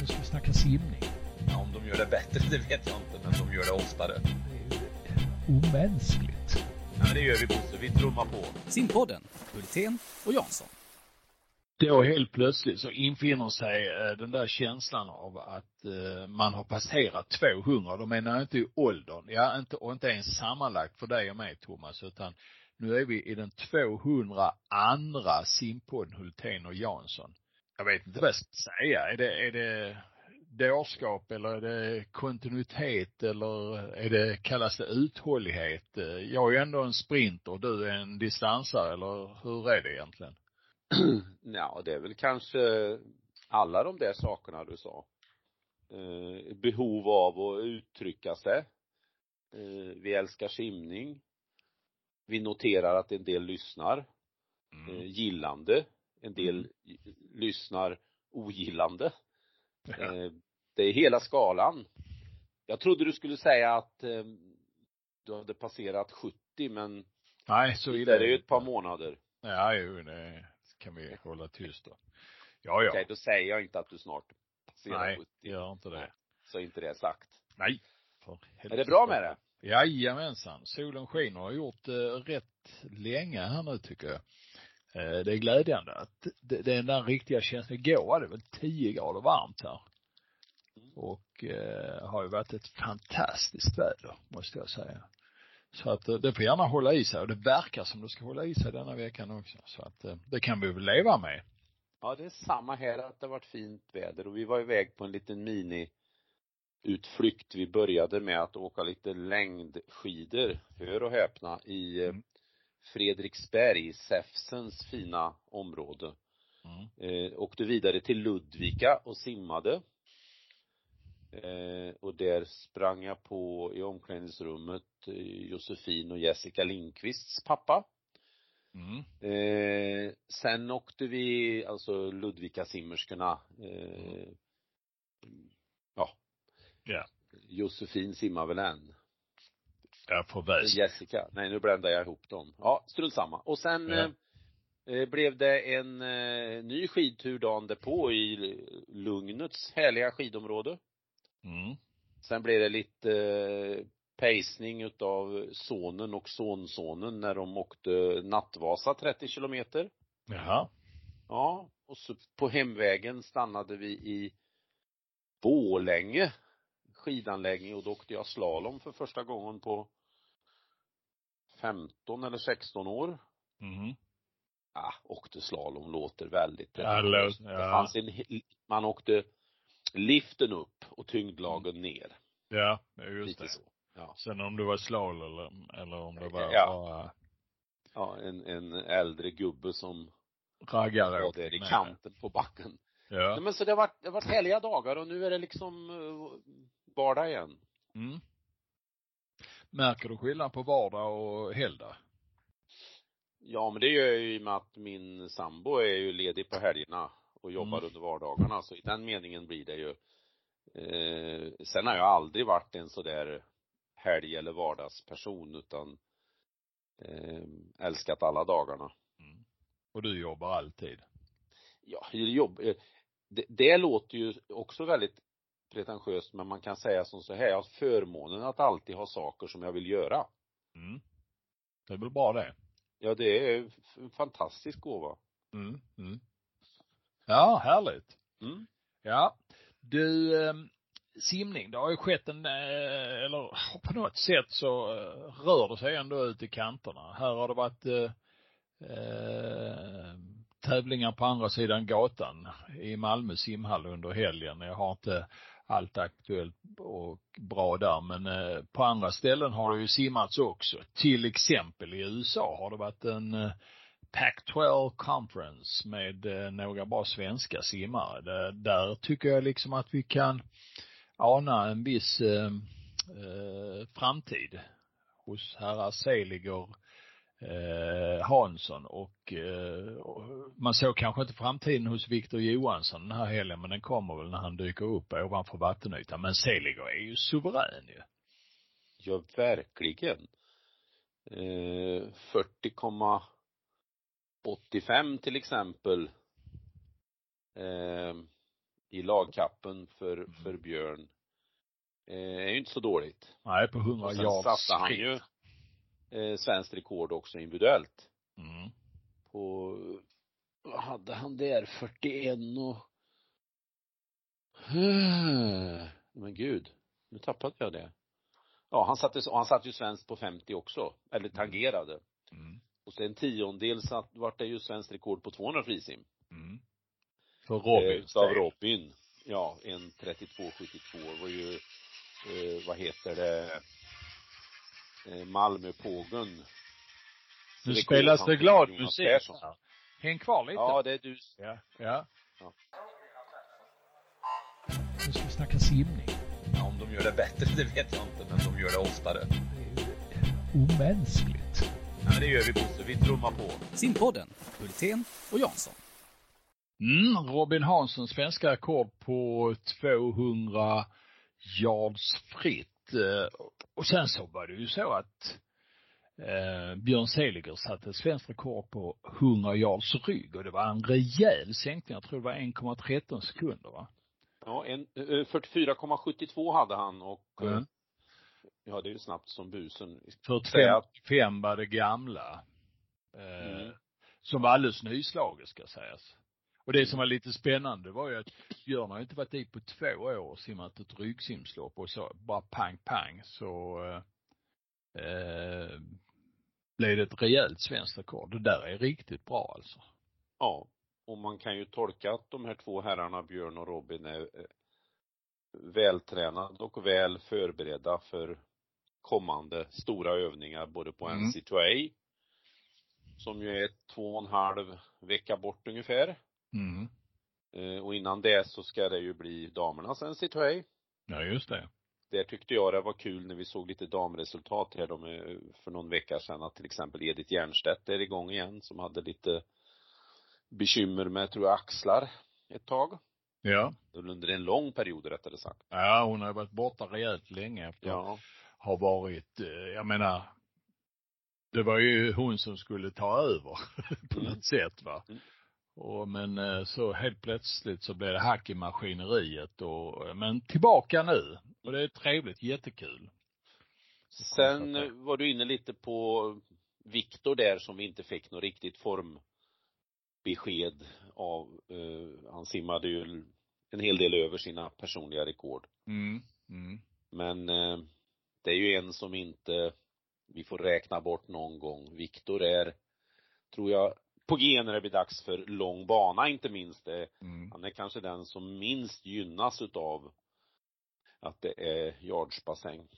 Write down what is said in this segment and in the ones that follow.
Nu ska vi snacka simning. Ja, om de gör det bättre, det vet jag inte, men de gör det oftare. Det är ju omänskligt. Ja, men det gör vi Bosse, vi trummar på. Simpodden, Hultén och Jansson. Då helt plötsligt så infinner sig eh, den där känslan av att eh, man har passerat 200. Då menar jag inte i åldern, ja inte, och inte ens sammanlagt för dig och mig Thomas, utan nu är vi i den 200 andra simpodden Hultén och Jansson. Jag vet inte vad jag ska säga. Är det, är det dårskap eller är det kontinuitet eller är det, kallas det uthållighet? Jag är ju ändå en sprinter, du är en distansare eller hur är det egentligen? ja, det är väl kanske alla de där sakerna du sa. Eh, behov av att uttrycka sig. Eh, vi älskar simning. Vi noterar att en del lyssnar. Eh, gillande. En del lyssnar ogillande. Ja. Eh, det är hela skalan. Jag trodde du skulle säga att eh, du hade passerat 70 men Nej, så det illa är det ju ett par månader. Ja, jo, det kan vi hålla tyst då. Ja, ja. Okej, då säger jag inte att du snart passerar Nej, 70. gör inte det. Så är inte det sagt. Nej. För Är det bra med det? Jajamensan. Solen skiner och har gjort eh, rätt länge här nu tycker jag. Eh, det är glädjande att det, det är den där riktiga känslan. Igår var det väl 10 grader varmt här. Och eh, har ju varit ett fantastiskt väder, måste jag säga. Så att eh, det får gärna hålla i sig och det verkar som det ska hålla i sig denna veckan också. Så att eh, det kan vi väl leva med. Ja, det är samma här att det har varit fint väder och vi var iväg på en liten mini utflykt. Vi började med att åka lite längdskidor, hör och häpna, i Mm. Fredriksberg, Säfsens fina område. Mm. Eh, åkte vidare till Ludvika och simmade. Eh, och där sprang jag på i omklädningsrummet eh, Josefin och Jessica Lindqvists pappa. Mm. Eh, sen åkte vi, alltså Ludvika-simmerskorna, eh, ja, Ja. Josefin simmar väl än. Jag får väs. Jessica, nej nu bländar jag ihop dem. Ja, strunt samma. Och sen Ja. eh, eh, blev det en eh, ny skidtur dagen därpå i Lugnets härliga skidområde. Mm. Sen blev det lite eh, pacning utav sonen och sonsonen när de åkte Nattvasa 30 kilometer. Jaha. Ja, och så på hemvägen stannade vi i Borlänge skidanläggning och då åkte jag slalom för första gången på 15 eller 16 år. Mm. Ah, åkte slalom låter väldigt Ja, låter- Det ja. fanns en, man åkte liften upp och tyngdlagen ner. Ja, just Lite det. så. Ja. Sen om det var slalom eller, eller om det var Ja. bara Ja, en, en äldre gubbe som raggare. var där i kanten på backen. Nej, Ja. men så det har varit, det har varit härliga dagar och nu är det liksom uh, vardag igen. Mm. Märker du skillnad på vardag och helgdag? Ja, men det gör jag ju i och med att min sambo är ju ledig på helgerna och jobbar Mm. under vardagarna, så i den meningen blir det ju eh, sen har jag aldrig varit en sådär helg eller vardagsperson utan eh, älskat alla dagarna. Mm. Och du jobbar alltid? Ja, jobb, eh, det, det låter ju också väldigt pretentiöst men man kan säga som så här, jag har förmånen att alltid ha saker som jag vill göra. Mm. Det är väl bra det? Ja, det är en fantastisk gåva. Mm. Mm. Ja, härligt. Mm. Ja. Du, eh, simning, det har ju skett en, eh, eller på något sätt så eh, rör det sig ändå ut i kanterna. Här har det varit eh, eh, tävlingar på andra sidan gatan i Malmö simhall under helgen. Jag har inte allt aktuellt och bra där, men eh, på andra ställen har det ju simmats också. Till exempel i USA har det varit en eh, Pac-12 Conference med eh, några bra svenska simmare. Där, där tycker jag liksom att vi kan ana en viss eh, eh framtid hos herrar Seliger, eh, Hansson och, eh, och man såg kanske inte framtiden hos Viktor Johansson den här helgen men den kommer väl när han dyker upp ovanför vattenytan. Men Seliger är ju suverän ju. Ja, verkligen. Eh, 40,85 till exempel. Eh, i lagkappen för, för Björn. Eh, är ju inte så dåligt. Nej, på 100 Och sen yards satte han ju eh, svenskt rekord också individuellt. Mm. På, vad hade han där, 41 och men gud, nu tappade jag det. Ja, han satte, han satte ju svenskt på 50 också, eller tangerade. Mm. Och sen en tiondel satt, vart det ju svenskt rekord på 200 frisim. Mm. För Robin. eh, utav Robin. Ja, en 32,72 var ju, eh, vad heter det, Malmöpågen. Nu Rekord spelas det glad musik här. Häng kvar lite. Ja, det är du. Ja. ja. Ja. Nu ska vi snacka simning. Ja, om de gör det bättre, det vet jag inte, men de gör det oftare. Omänskligt. Ja, det gör vi Bosse, vi trummar på. Simpodden, Hultén och Jansson. Mm, Robin Hansson, svenska rekord på 200 yards fritt. Eh, Och sen så var det ju så att eh, Björn Seliger satte svenskt rekord på 100 yards rygg och det var en rejäl sänkning. Jag tror det var 1,13 sekunder va? Ja, en, eh, 44,72 hade han och eh, Mm. ja, det är ju snabbt som busen. Säga 45 att- 5 var det gamla. Eh, Mm. Som var alldeles nyslaget ska sägas. Och det som var lite spännande var ju att Björn har inte varit i på två år och simmat ett ryggsimslopp och så bara pang pang så eh, eh, blev det ett rejält svenskt rekord. Det där är riktigt bra alltså. Ja, och man kan ju tolka att de här två herrarna, Björn och Robin, är eh, vältränade och väl förberedda för kommande stora övningar både på Mm. NC2A, som ju är två och en halv vecka bort ungefär. Mm. Eh, Och innan det så ska det ju bli damernas NC2A. Ja, just det. Där tyckte jag det var kul när vi såg lite damresultat här de, för någon vecka sedan att till exempel Edith Jernstedt är igång igen som hade lite bekymmer med, tror jag, axlar ett tag. Ja. Under en lång period rättare sagt. Ja, hon har varit borta rejält länge efter Ja. har varit, eh, jag menar, det var ju hon som skulle ta över på Mm. något sätt va. Mm. Och men eh, så helt plötsligt så blev det hack i maskineriet och, men tillbaka nu. Och det är trevligt, jättekul. Sen eh, var du inne lite på Viktor där som vi inte fick något riktigt formbesked av. Eh, Han simmade ju en hel del över sina personliga rekord. Mm. Mm. Men eh, det är ju en som inte vi får räkna bort någon gång. Viktor är, tror jag, på G när det blir dags för lång bana inte minst. Det, Mm. han är kanske den som minst gynnas utav att det är yardsbassäng.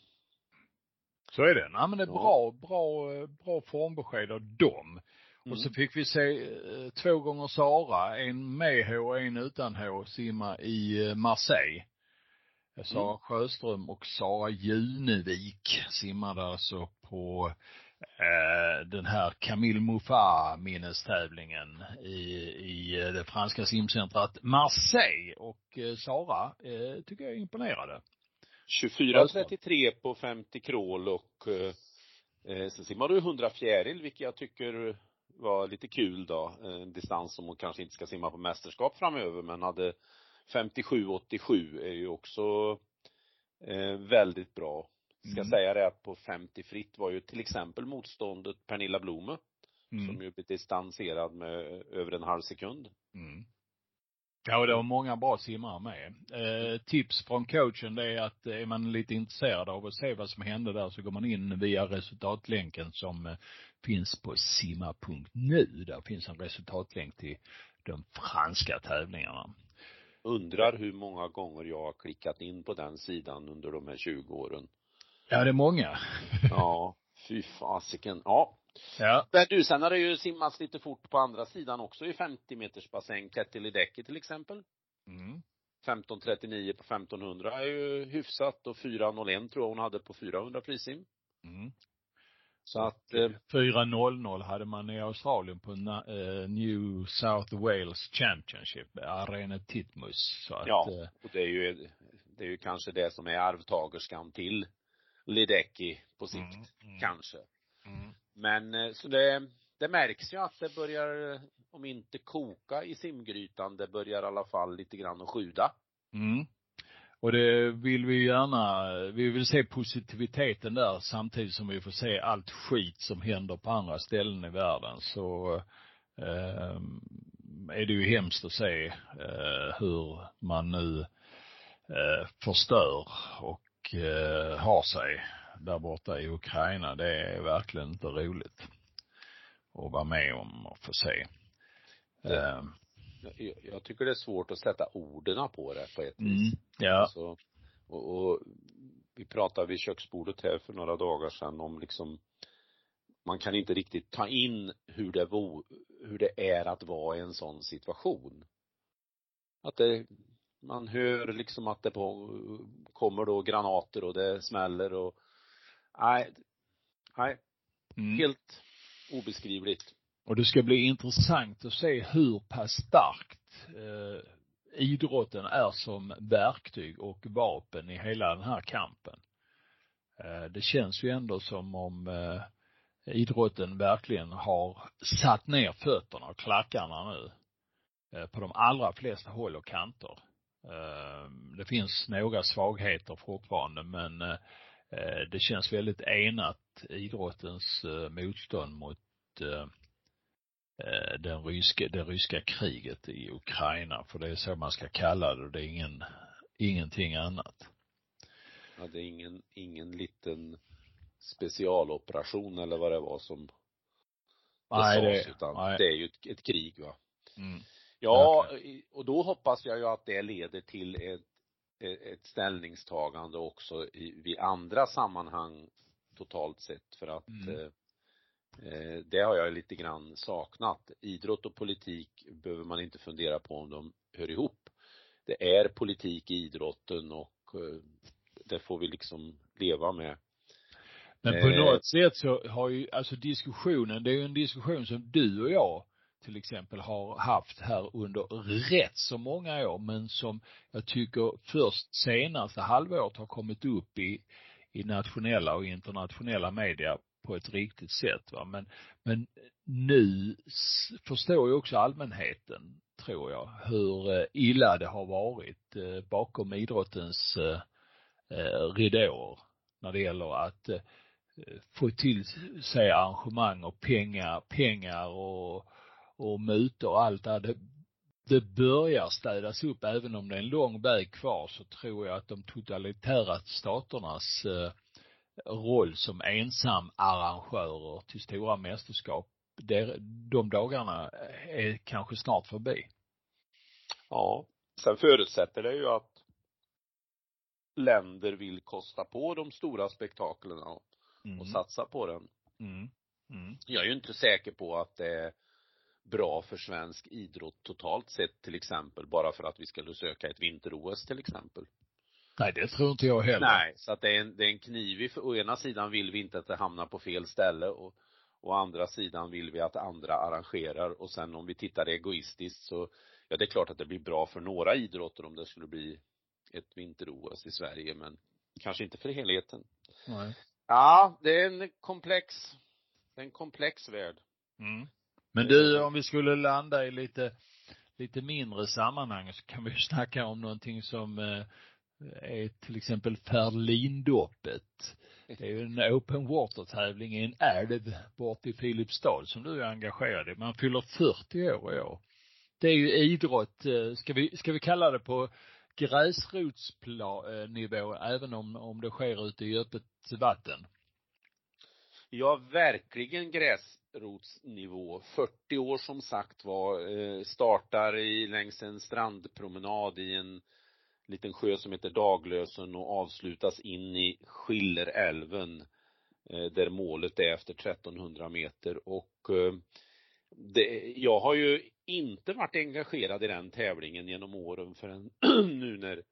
Så är det. Nej men det är bra, bra, eh, bra formbesked av dem. Mm. Och så fick vi se eh, två gånger Sara, en med H och en utan H, simma i eh, Marseille. Sara Mm. Sjöström och Sara Junevik simmade alltså på eh, Eh, den här Camille Muffat minnestävlingen i, i eh, det franska simcentrat Marseille. Och eh, Sara eh, tycker jag imponerade. 24.33 på 50 crawl och eh, sen simmade du 100 fjäril, vilket jag tycker var lite kul då. En distans som hon kanske inte ska simma på mästerskap framöver, men hade 57,87 är ju också eh, väldigt bra. Ska Mm. säga det att på 50 fritt var ju till exempel motståndet Pernilla Blome, Mm. som ju blev distanserad med över en halv sekund. Mm. Ja, och det var många bra simmare med. Eh, tips från coachen det är att är man lite intresserad av att se vad som hände där så går man in via resultatlänken som eh, finns på simma.nu. Där finns en resultatlänk till de franska tävlingarna. Undrar hur många gånger jag har klickat in på den sidan under de här 20 åren. Ja, det är många. Ja, fy fasiken. Ja. Ja. Men du, sen har det ju simmats lite fort på andra sidan också i 50 meters bassäng. Kettilideki till exempel. Mm. 15.39 på 1500 är ju hyfsat och 4.01 tror jag hon hade på 400 frisim. Mm. Så att, eh, 4.00 hade man i Australien på Na- eh, New South Wales Championship, Arena Titmus. Så att, ja, eh, och det är ju, det är ju kanske det som är arvtagerskan till Lideki på sikt. Mm, mm. Kanske. mm. Men eh, så det, det märks ju att det börjar om inte koka i simgrytan, det börjar i alla fall lite grann att sjuda. Mm. Och det vill vi gärna, vi vill se positiviteten där samtidigt som vi får se allt skit som händer på andra ställen i världen. Så eh, är det ju hemskt att se eh, hur man nu eh, förstör och eh, har sig där borta i Ukraina. Det är verkligen inte roligt att vara med om och få se. Eh, Jag, jag tycker det är svårt att sätta orden på det på ett mm, vis. ja. Alltså, och, och vi pratade vid köksbordet här för några dagar sedan om liksom man kan inte riktigt ta in hur det, vo, hur det är att vara i en sån situation. Att det, man hör liksom att det på, kommer då granater och det smäller och nej, nej, Mm. helt obeskrivligt. Och det ska bli intressant att se hur pass starkt eh, idrotten är som verktyg och vapen i hela den här kampen. Eh, det känns ju ändå som om eh, idrotten verkligen har satt ner fötterna och klackarna nu eh, på de allra flesta håll och kanter. Eh, det finns några svagheter fortfarande men eh, det känns väldigt enat idrottens eh, motstånd mot eh, den ryska, det ryska kriget i Ukraina, för det är så man ska kalla det och det är ingen, ingenting annat. Ja, det är ingen, ingen liten specialoperation eller vad det var som det Nej, sades, det, utan nej. det är ju ett, ett krig va. Mm. Ja, och då hoppas jag ju att det leder till ett, ett ställningstagande också i, vid andra sammanhang totalt sett för att Mm. eh, eh, det har jag lite grann saknat. Idrott och politik behöver man inte fundera på om de hör ihop. Det är politik i idrotten och eh, det får vi liksom leva med. Men på Eh. något sätt så har ju, alltså diskussionen, det är ju en diskussion som du och jag till exempel har haft här under rätt så många år, men som jag tycker först senaste halvåret har kommit upp i, i nationella och internationella media på ett riktigt sätt va. Men, men nu förstår ju också allmänheten, tror jag, hur eh, illa det har varit eh, bakom idrottens eh, ridåer när det gäller att få till sig arrangemang och pengar, pengar och, och mutor och allt det här. Det, det börjar städas upp, även om det är en lång väg kvar så tror jag att de totalitära staternas eh, roll som ensam arrangörer till stora mästerskap, de dagarna är kanske snart förbi. Ja. Sen förutsätter det ju att länder vill kosta på de stora spektaklerna och Mm. satsa på den. Mm. Mm. Jag är ju inte säker på att det bra för svensk idrott totalt sett till exempel, bara för att vi skulle söka ett vinter-OS till exempel. Nej, det tror inte jag heller. Nej, så att det är en, det är en knivig, för å ena sidan vill vi inte att det hamnar på fel ställe och å andra sidan vill vi att andra arrangerar och sen om vi tittar egoistiskt så, ja det är klart att det blir bra för några idrotter om det skulle bli ett vinter-OS i Sverige men kanske inte för helheten. Nej. Ja, det är en komplex, det är en komplex värld. Mm. Men du, om vi skulle landa i lite, lite mindre sammanhang så kan vi ju snacka om någonting som eh, är till exempel Ferlindoppet. Det är ju en open water tävling i en älv bort i Filipstad som du är engagerad i. Man fyller 40 år i år. Det är ju idrott, eh, ska vi, ska vi kalla det på gräsrotsnivå eh, även om, om det sker ute i öppet vatten? Ja, verkligen gräsrotsnivå. 40 år som sagt var, eh, startar i, längs en strandpromenad i en liten sjö som heter Daglösen och avslutas in i Skillerälven, eh, där målet är efter 1300 meter och eh, det, jag har ju inte varit engagerad i den tävlingen genom åren förrän nu när,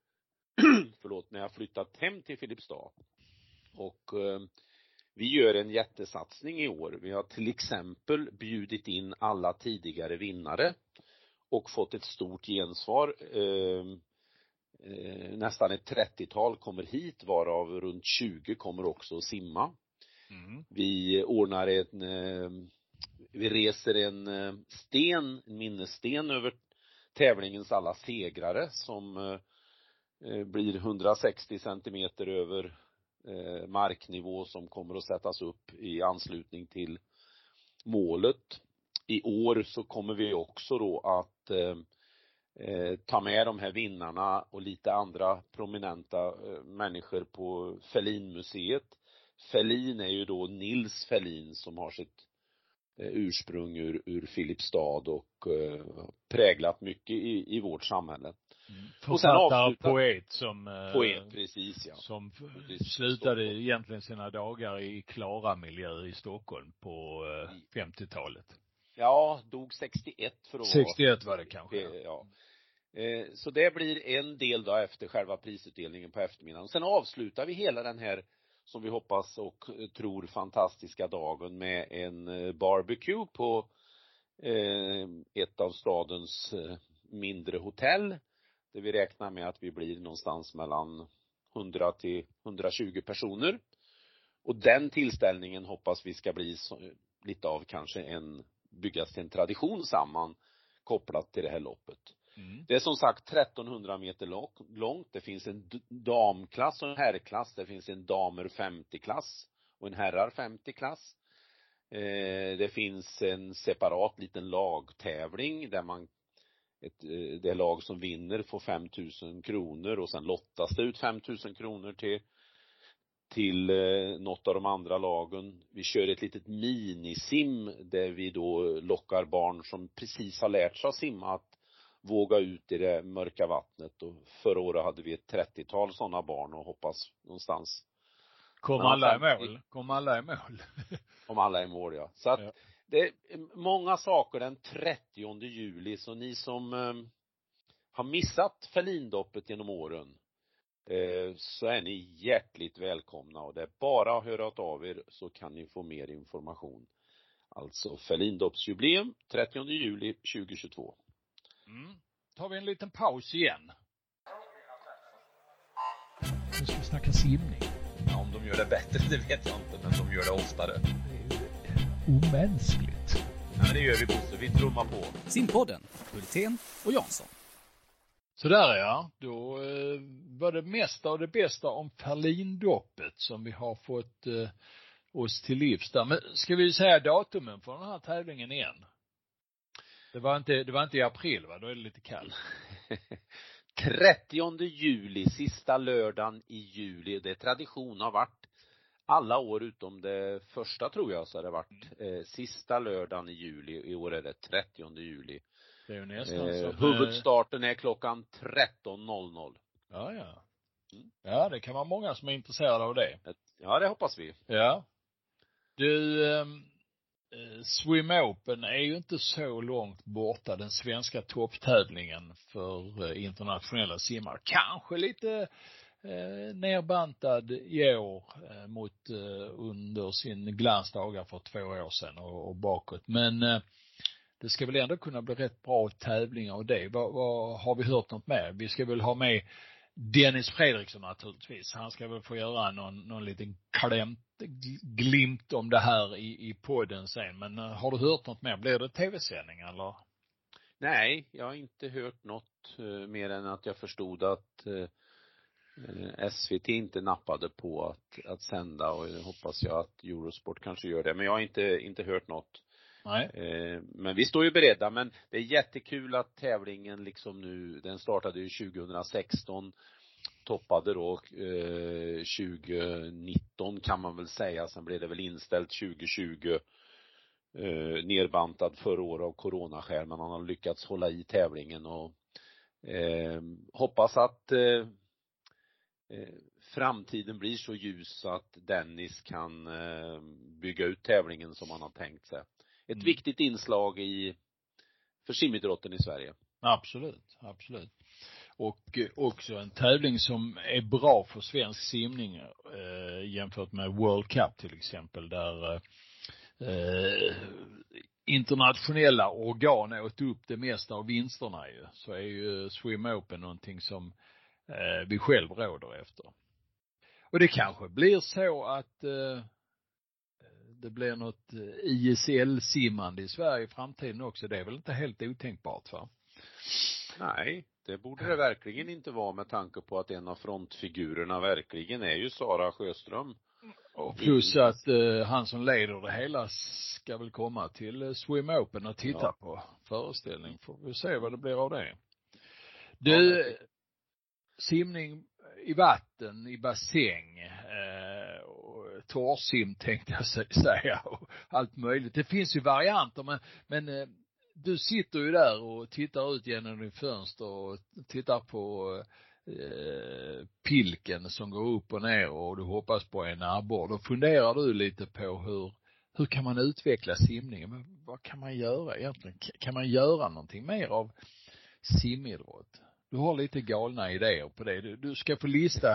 förlåt, när jag flyttat hem till Filipstad. Och eh, vi gör en jättesatsning i år. Vi har till exempel bjudit in alla tidigare vinnare och fått ett stort gensvar. Eh, eh, nästan ett 30-tal kommer hit varav runt 20 kommer också att simma. Mm. Vi ordnar en, eh, Vi reser en eh, sten, en minnessten över tävlingens alla segrare som eh, blir 160 centimeter över Eh, marknivå som kommer att sättas upp i anslutning till målet. I år så kommer vi också då att eh, eh, ta med de här vinnarna och lite andra prominenta människor på Ferlinmuseet Ferlin är ju då Nils Ferlin som har sitt eh, ursprung ur, ur Filipstad och eh, präglat mycket i, i vårt samhälle. Mm. Författare, poet som eh, Poet, precis ja. Som slutade egentligen sina dagar i Klara miljö i Stockholm på 50-talet. Ja, dog 61 för att 61 var det kanske. Ja. Så det blir en del då efter själva prisutdelningen på eftermiddagen. Sen avslutar vi hela den här som vi hoppas och tror fantastiska dagen med en eh, barbecue på eh, ett av stadens eh, mindre hotell där vi räknar med att vi blir någonstans mellan 100 till 120 personer. Och den tillställningen hoppas vi ska bli lite av kanske en, byggas till en tradition samman kopplat till det här loppet. Mm. Det är som sagt 1300 meter långt. Det finns en damklass och en herrklass. Det finns en damer 50-klass och en herrar 50-klass. Eh, det finns en separat liten lagtävling där man ett, eh, det lag som vinner får 5000 kronor och sen lottas det ut 5000 kronor till till eh, något av de andra lagen. Vi kör ett litet minisim där vi då lockar barn som precis har lärt sig att simma att våga ut i det mörka vattnet och förra året hade vi ett 30-tal sådana barn och hoppas någonstans. Kom alla i mål? Kom alla i mål? Kom alla i mål ja. Så att ja. Det är många saker den 30 juli så ni som eh, har missat Ferlindoppet genom åren eh, så är ni hjärtligt välkomna och det är bara att höra av er så kan ni få mer information. Alltså Ferlindoppsjubileum 30 juli 2022. Mm. tar vi en liten paus igen. Nu ska vi snacka simning. Ja, om de gör det bättre, det vet jag inte, men de gör det oftare. Det är ju omänskligt. Ja, det gör vi Bosse, vi trummar på. Simpodden, Hultén och Jansson. Sådär ja, då eh, var det mesta och det bästa om Ferlindoppet som vi har fått eh, oss till livs där. Men ska vi säga datumen för den här tävlingen igen? Det var inte, det var inte i april va? Då är det lite kallt. 30 juli, sista lördagen i juli. Det är tradition har varit alla år utom det första tror jag så har det varit mm. eh, sista lördagen i juli. I år är det 30 juli. Det är ju nästan eh, som, Huvudstarten är klockan 13.00. Ja, ja. Mm. Ja, det kan vara många som är intresserade av det. Ja, det hoppas vi. Ja. Du, ehm, Eh, Swim Open är ju inte så långt borta, den svenska topptävlingen för eh, internationella simmare. Kanske lite eh, nerbantad i år eh, mot eh, under sin glansdagar för två år sedan och, och bakåt. Men eh, det ska väl ändå kunna bli rätt bra tävlingar och det. Vad, vad, har vi hört något mer? Vi ska väl ha med Dennis Fredriksson naturligtvis. Han ska väl få göra någon, någon liten klämt, glimt om det här i, i podden sen. Men eh, har du hört något mer? Blir det tv-sändning eller? Nej, jag har inte hört något eh, mer än att jag förstod att eh, SVT inte nappade på att, att sända och jag hoppas jag att Eurosport kanske gör det. Men jag har inte, inte hört något. Nej. Men vi står ju beredda, men det är jättekul att tävlingen liksom nu, den startade ju 2016 toppade då eh, 2019 kan man väl säga, sen blev det väl inställt 2020 eh, nerbantad förra året av coronaskäl men han har lyckats hålla i tävlingen och eh, hoppas att eh, eh framtiden blir så ljus att Dennis kan eh, bygga ut tävlingen som han har tänkt sig. Ett mm. viktigt inslag i, för simidrotten i Sverige. Absolut, absolut och också en tävling som är bra för svensk simning eh, jämfört med World Cup till exempel där eh, internationella organ åt upp det mesta av vinsterna ju. Så är ju Swim Open någonting som eh, vi själv råder efter. Och det kanske blir så att eh, det blir något eh, ISL-simmande i Sverige i framtiden också. Det är väl inte helt otänkbart va? Nej, det borde det verkligen inte vara med tanke på att en av frontfigurerna verkligen är ju Sara Sjöström. Och plus att eh, han som leder det hela ska väl komma till eh, Swim Open och titta Ja. på föreställning. Får vi se vad det blir av det. Du, simning i vatten, i bassäng, eh, och torrsim tänkte jag säga och allt möjligt. Det finns ju varianter men, men eh, du sitter ju där och tittar ut genom ditt fönster och tittar på eh, pilken som går upp och ner och du hoppas på en abborre. Då funderar du lite på hur, hur kan man utveckla simningen? Men vad kan man göra egentligen? Kan man göra någonting mer av simidrott? Du har lite galna idéer på det. Du, du ska få lista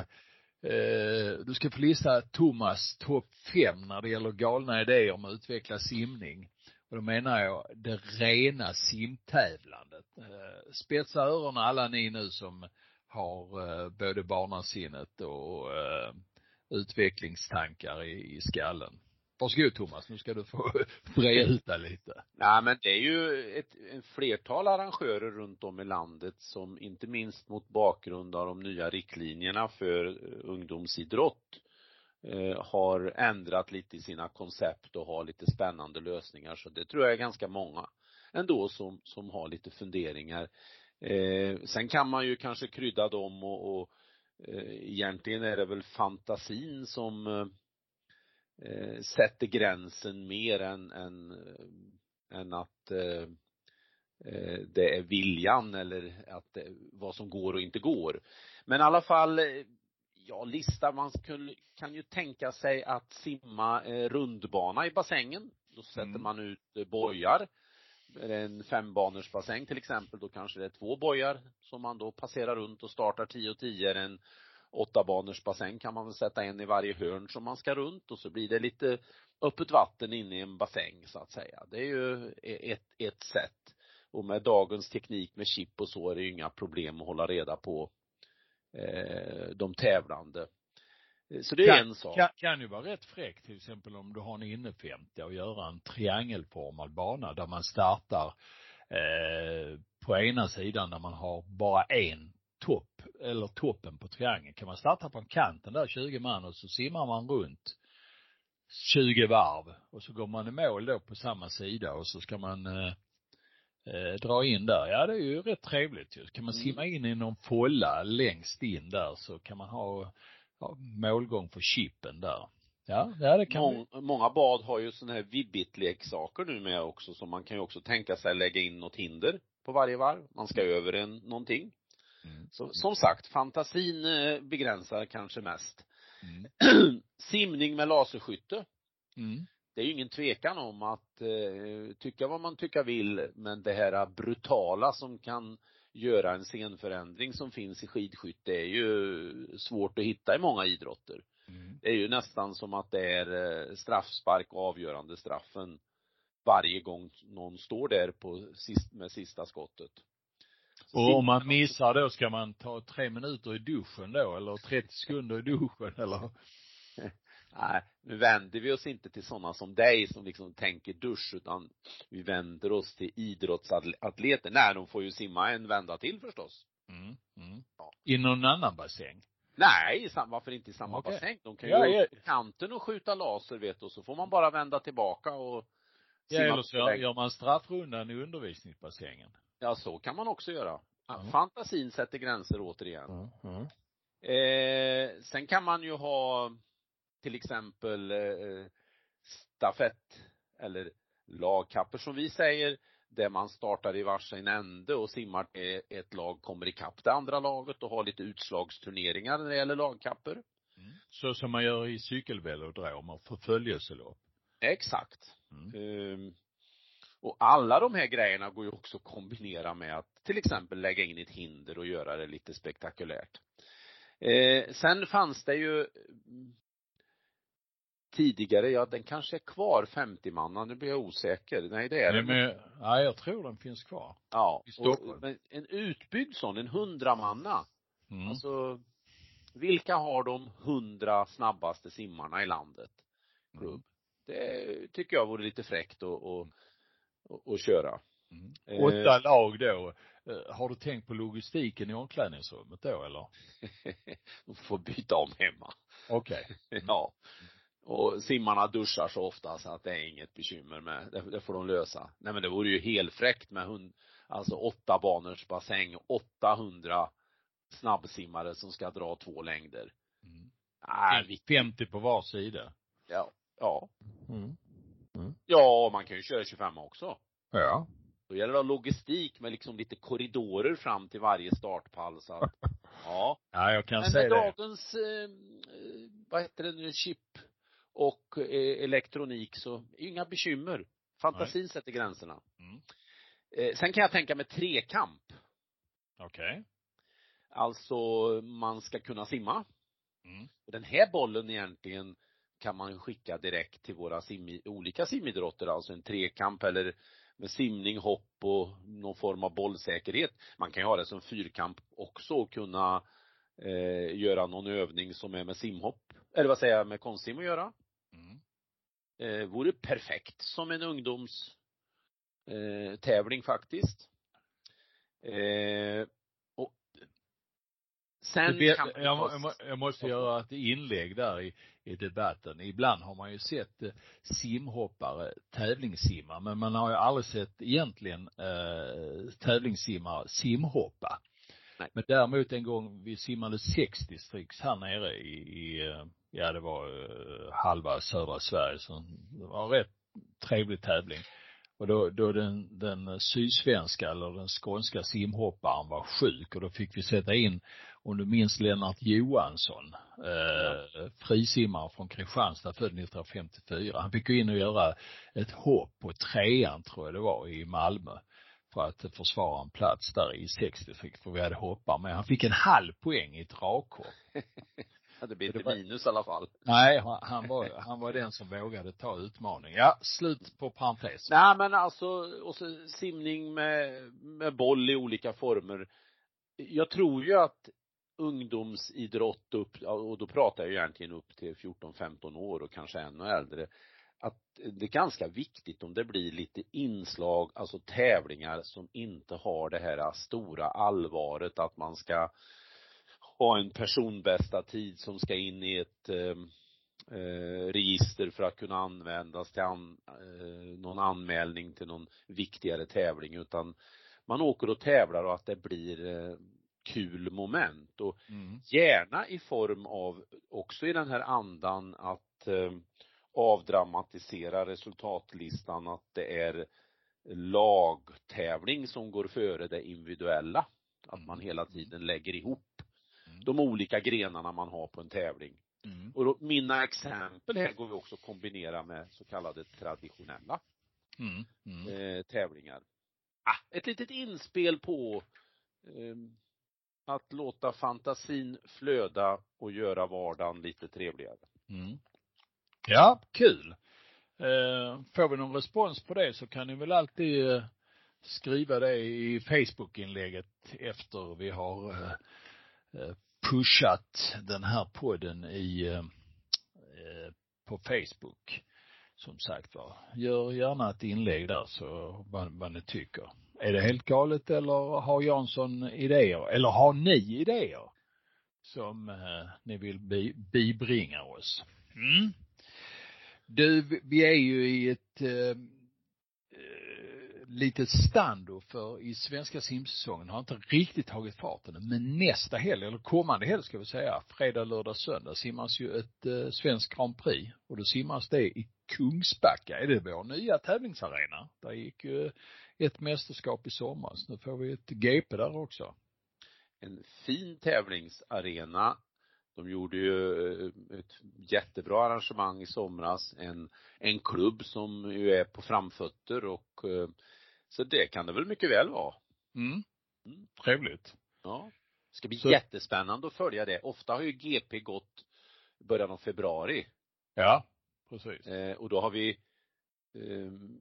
eh, du ska få lista Thomas topp fem när det gäller galna idéer om att utveckla simning. Och då menar jag det rena simtävlandet. Eh, spetsa öronen alla ni nu som har eh, både barnasinnet och eh, utvecklingstankar i, i skallen. Varsågod Thomas, nu ska du få bre ut dig lite. Nej men det är ju ett, ett flertal arrangörer runt om i landet som inte minst mot bakgrund av de nya riktlinjerna för eh, ungdomsidrott eh, har ändrat lite i sina koncept och har lite spännande lösningar så det tror jag är ganska många ändå som, som har lite funderingar. Eh, sen kan man ju kanske krydda dem och, och eh, egentligen är det väl fantasin som eh, eh, eh, sätter gränsen mer än, än, eh, än att eh, eh, det är viljan eller att det, vad som går och inte går. Men i alla fall, eh, ja lista, man skulle, kan ju tänka sig att simma eh, rundbana i bassängen. Då sätter Mm. man ut eh, bojar. Är det en fembaners bassäng till exempel, då kanske det är två bojar som man då passerar runt och startar 10 och 10. Är det en åtta baners bassäng kan man väl sätta en i varje hörn som man ska runt och så blir det lite öppet vatten inne i en bassäng så att säga. Det är ju ett, ett sätt. Och med dagens teknik med chip och så är det ju inga problem att hålla reda på eh, de tävlande. Så det är en sak. Kan, kan ju vara rätt fräckt till exempel om du har en inne 50 och göra en triangelformad bana där man startar eh, på ena sidan där man har bara en topp eller toppen på triangeln. Kan man starta på kanten där 20 man och så simmar man runt 20 varv och så går man i mål då på samma sida och så ska man eh, eh, dra in där. Ja, det är ju rätt trevligt ju. Kan man Mm. simma in i någon folla längst in där så kan man ha, ha målgång för chippen där. Ja, ja det kan Mång, många bad har ju sådana här vibbit-leksaker nu med också, så man kan ju också tänka sig lägga in något hinder på varje varv. Man ska över en, någonting. Mm. Så, som sagt, fantasin eh, begränsar kanske mest. Mm. Simning med laserskytte. Mm. Det är ju ingen tvekan om att eh, tycka vad man tycka vill, men det här brutala som kan göra en scenförändring som finns i skidskytte är ju svårt att hitta i många idrotter. Mm. Det är ju nästan som att det är eh, straffspark och avgörande straffen varje gång någon står där på sist, med sista skottet. Och om man missar då ska man ta tre minuter i duschen då eller 30 sekunder i duschen eller? Nej, nu vänder vi oss inte till sådana som dig som liksom tänker dusch utan vi vänder oss till idrottsatleter. Nej, de får ju simma en vända till förstås. Mm. Mm. Ja. I någon annan bassäng? Nej, varför inte i samma Okej. bassäng? De kan ju Ja, gå ja. på kanten och skjuta laser vet du, och så får man bara vända tillbaka och Ja, simma eller så gör man straffrundan i undervisningsbassängen. Ja, så kan man också göra. Ja. Fantasin sätter gränser återigen. Mm. Mm. Eh, sen kan man ju ha till exempel eh, stafett eller lagkapper som vi säger, där man startar i varsin ände och simmar till ett lag kommer ikapp det andra laget och har lite utslagsturneringar när det gäller lagkapper. Mm. Så som man gör i cykelvelodrom och förföljelselopp. Exakt. Mm. Ehm, och alla de här grejerna går ju också att kombinera med att till exempel lägga in ett hinder och göra det lite spektakulärt. Eh, sen fanns det ju mm, tidigare, ja den kanske är kvar 50 manna nu blir jag osäker. Nej det är Nej, den. men, ja, jag tror den finns kvar. Ja. i Stockholm. Och, men en utbyggd sån, en 100 manna. Mm. Alltså, vilka har de 100 snabbaste simmarna i landet? Mm. Det tycker jag vore lite fräckt att, att, att, att köra. Mm. Eh. Åtta lag då. Eh, Har du tänkt på logistiken i omklädningsrummet då eller? De får byta om hemma. Okej. Ja. Och simmarna duschar så ofta så att det är inget bekymmer med, det, det får de lösa. Nej men det vore ju helt fräckt med hund, alltså åtta banors bassäng, 800 snabbsimmare som ska dra två längder. Mm. Nej, vi, 50 på var sida. ja, ja. Mm. Ja, man kan ju köra 25 också. Ja. Då gäller det att ha logistik med liksom lite korridorer fram till varje startpall så att, ja. Ja, jag kan Men säga med det. dagens, eh, vad heter det nu, chip och eh, elektronik så inga bekymmer. Fantasin sätter gränserna. Mm. Eh, sen kan jag tänka mig trekamp. Okej. Alltså, man ska kunna simma. Mm. Den här bollen egentligen kan man skicka direkt till våra sim, olika simidrotter, alltså en trekamp eller med simning, hopp och någon form av bollsäkerhet. Man kan ju ha det som fyrkamp också och kunna eh, göra någon övning som är med simhopp, eller vad säger jag, med konstsim att göra. Mm. Eh, vore perfekt som en ungdoms eh, faktiskt. Eh, sen vet, kan man jag, jag, må- jag måste göra ett inlägg där i, i debatten. Ibland har man ju sett eh, simhoppare tävlingssimma, men man har ju aldrig sett egentligen eh, tävlingssimmare simhoppa. Nej. Men däremot en gång vi simmade 60 stycks här nere i, i eh, ja det var eh, halva södra Sverige, så det var en rätt trevlig tävling. Och då, då den, den sydsvenska eller den skånska simhopparen var sjuk och då fick vi sätta in, om du minns Lennart Johansson, eh, frisimmare från Kristianstad, född 1954. Han fick gå in och göra ett hopp på trean tror jag det var i Malmö för att försvara en plats där i 60 för vi hade hoppar med. Han fick en halv poäng i ett rakhopp. Det blir Det inte minus i alla fall. Nej, han- han var, han var den som vågade ta utmaningen. Ja, slut på parentes. Nej men alltså, och så simning med, med boll i olika former. Jag tror ju att ungdomsidrott upp, och då pratar jag ju egentligen upp till 14-15 år och kanske ännu äldre, att det är ganska viktigt om det blir lite inslag, alltså tävlingar som inte har det här stora allvaret att man ska ha en personbästa tid som ska in i ett eh, eh register för att kunna användas till an, eh, någon anmälning till någon viktigare tävling utan man åker och tävlar och att det blir eh, kul moment och Mm. gärna i form av, också i den här andan att eh, avdramatisera resultatlistan, att det är lagtävling som går före det individuella. Att man hela tiden lägger ihop Mm. de olika grenarna man har på en tävling. Mm. Och då, mina exempel här går ju också att kombinera med så kallade traditionella Mm. Mm. eh, tävlingar. Ah, ett litet inspel på eh, att låta fantasin flöda och göra vardagen lite trevligare. Mm. Ja, kul. Eh, får vi någon respons på det så kan ni väl alltid eh, skriva det i Facebook-inlägget efter vi har eh, eh pushat den här podden i, eh, eh, på Facebook. Som sagt var, gör gärna ett inlägg där så vad, vad ni tycker. Är det helt galet eller har Jansson idéer? Eller har ni idéer? Som eh, ni vill bi, bibringa oss. Mm. Du, vi- är ju i ett eh, eh, litet stando för i svenska simsäsongen har inte riktigt tagit farten men nästa helg, eller kommande helg ska vi säga, fredag, lördag, söndag simmas ju ett eh, svenskt Grand Prix och då simmas det i Kungsbacka. Är det vår nya tävlingsarena? Där gick ju ett mästerskap i somras. Nu får vi ett GP där också. En fin tävlingsarena. De gjorde ju eh, ett jättebra arrangemang i somras. En, en klubb som ju är på framfötter och eh, så det kan det väl mycket väl vara. Mm. Mm. Trevligt. Ja. Det ska bli Så- jättespännande att följa det. Ofta har ju GP gått början av februari. Ja, precis. Eh, och då har vi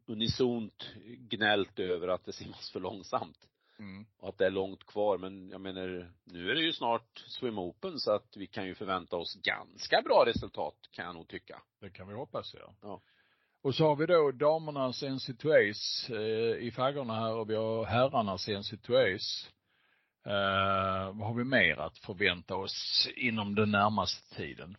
unisont gnällt över att det simmas för långsamt. Mm. Och att det är långt kvar. Men jag menar, nu är det ju snart Swim Open så att vi kan ju förvänta oss ganska bra resultat kan jag nog tycka. Det kan vi hoppas ja. Ja. Och så har vi då damernas NC2As eh, i faggorna här och vi har herrarnas NC2As. Eh, vad har vi mer att förvänta oss inom den närmaste tiden?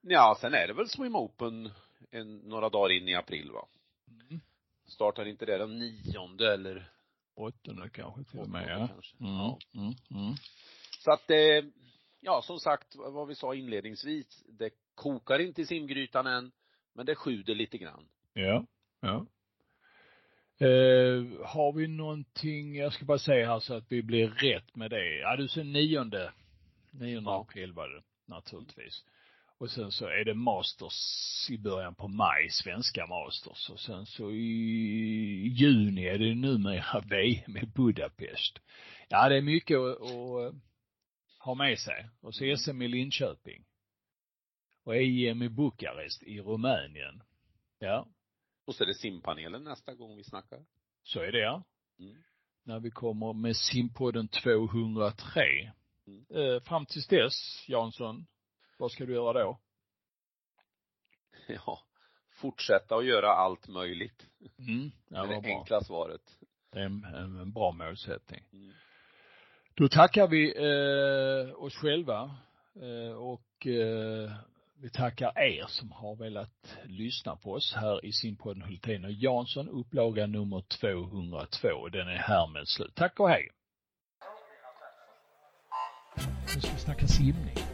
Ja, sen är det väl Swim Open en, några dagar in i april va? Mm. Startar inte det den nionde eller? Åttonde kanske till och med, ja. kanske. Mm, Ja. mm, mm. Så att eh, ja som sagt vad vi sa inledningsvis, det kokar inte i simgrytan än, men det sjuder lite grann. Ja, ja. Eh, har vi någonting, jag ska bara säga här så att vi blir rätt med det. Ja, du säger nionde, nionde Ja. april var det naturligtvis. Och sen så är det masters i början på maj, svenska masters. Och sen så i juni är det numera VM i Budapest. Ja, det är mycket att, att ha med sig. Och så SM i Linköping. Och EM i Bukarest i Rumänien. Ja, Och så är det simpanelen nästa gång vi snackar. så är det ja. Mm. När vi kommer med simpodden 203. Mm. Eh, fram tills dess, Jansson, vad ska du göra då? Ja, fortsätta att göra allt möjligt. Mm, det är vad det bra. enkla svaret. Det är en, en, en bra målsättning. Mm. Då tackar vi eh, oss själva eh, och eh, vi tackar er som har velat lyssna på oss här i simpodden Hultén och Jansson, upplaga nummer 202. Den är härmed slut. Tack och hej. Nu ska vi snacka simning.